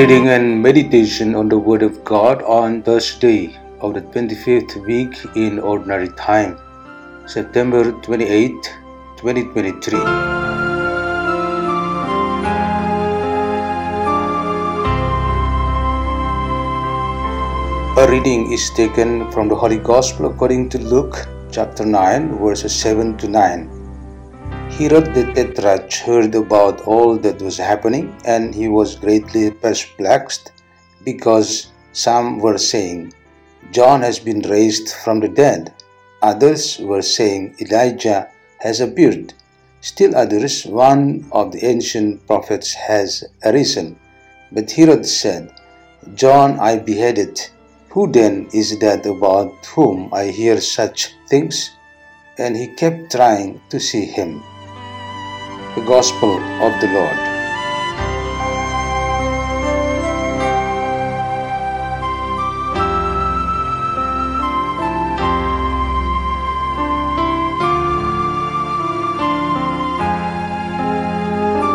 Reading and meditation on the Word of God on Thursday of the 25th week in Ordinary Time, September 28, 2023. A reading is taken from the Holy Gospel according to Luke chapter 9, verses 7 to 9. Herod the Tetrarch heard about all that was happening, and he was greatly perplexed because some were saying, John has been raised from the dead. Others were saying, Elijah has appeared. Still others, one of the ancient prophets has arisen. But Herod said, John I beheaded. Who then is that about whom I hear such things? And he kept trying to see him. The Gospel of the Lord.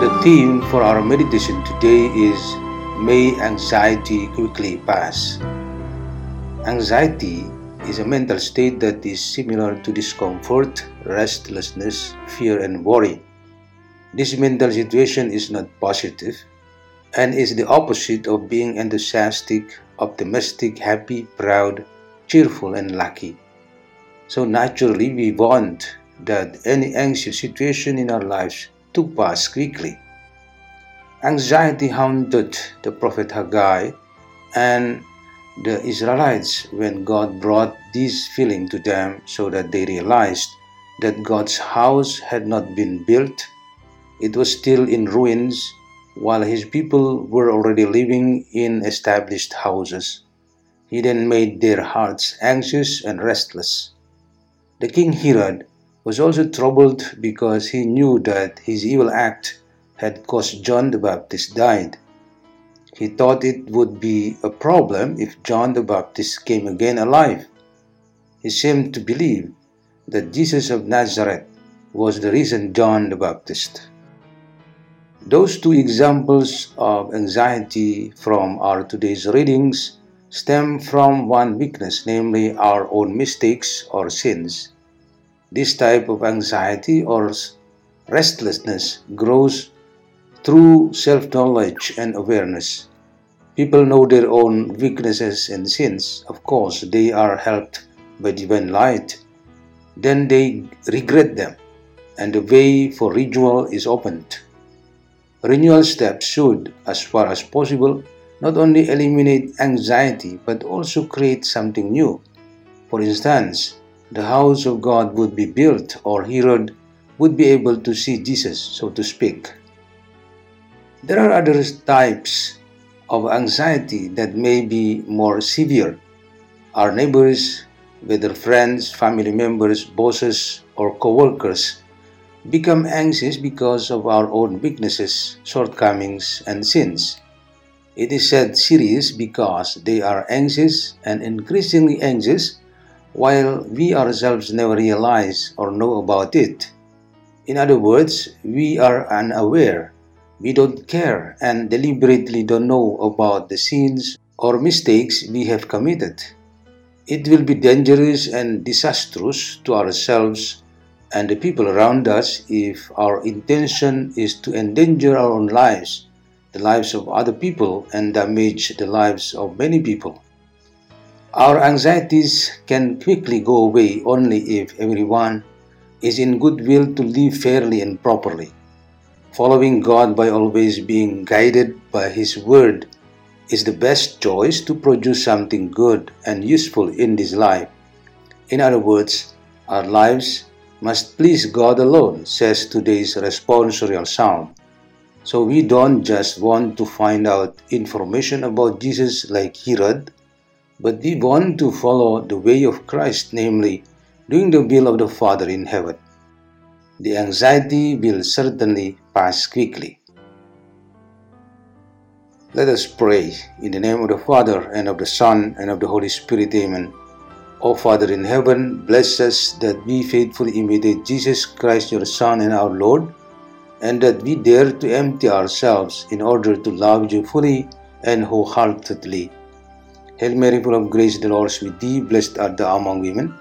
The theme for our meditation today is May Anxiety Quickly Pass. Anxiety is a mental state that is similar to discomfort, restlessness, fear, and worry. This mental situation is not positive and is the opposite of being enthusiastic, optimistic, happy, proud, cheerful, and lucky. So naturally, we want that any anxious situation in our lives to pass quickly. Anxiety haunted the prophet Haggai and the Israelites when God brought this feeling to them so that they realized that God's house had not been built, it was still in ruins, while his people were already living in established houses. He then made their hearts anxious and restless. The king Herod was also troubled because he knew that his evil act had caused John the Baptist died. He thought it would be a problem if John the Baptist came again alive. He seemed to believe that Jesus of Nazareth was the reason John the Baptist. Those two examples of anxiety from our today's readings stem from one weakness, namely our own mistakes or sins. This type of anxiety or restlessness grows through self knowledge and awareness. People know their own weaknesses and sins. Of course, they are helped by divine light. Then they regret them, and the way for renewal is opened. Renewal steps should, as far as possible, not only eliminate anxiety but also create something new. For instance, the house of God would be built, or Herod would be able to see Jesus, so to speak. There are other types of anxiety that may be more severe. Our neighbors, whether friends, family members, bosses, or co workers, become anxious because of our own weaknesses, shortcomings, and sins. It is said serious because they are anxious and increasingly anxious while we ourselves never realize or know about it. In other words, we are unaware, we don't care, and deliberately don't know about the sins or mistakes we have committed. It will be dangerous and disastrous to ourselves and the people around us if our intention is to endanger our own lives, the lives of other people, and damage the lives of many people. Our anxieties can quickly go away only if everyone is in goodwill to live fairly and properly. Following God by always being guided by His Word is the best choice to produce something good and useful in this life. In other words, our lives must please God alone, says today's responsorial psalm. So we don't just want to find out information about Jesus like Herod, but we want to follow the way of Christ, namely, doing the will of the Father in heaven. The anxiety will certainly pass quickly. Let us pray in the name of the Father, and of the Son, and of the Holy Spirit. Amen. O Father in heaven, bless us that we faithfully imitate Jesus Christ, your Son and our Lord and that we dare to empty ourselves in order to love you fully and wholeheartedly. Hail Mary, full of grace, the Lord is with thee. Blessed art thou among women,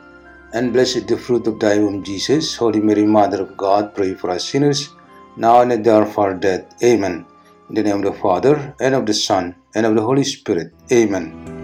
and blessed is the fruit of thy womb, Jesus. Holy Mary, Mother of God, pray for us sinners, now and at the hour of our death. Amen. In the name of the Father, and of the Son, and of the Holy Spirit. Amen.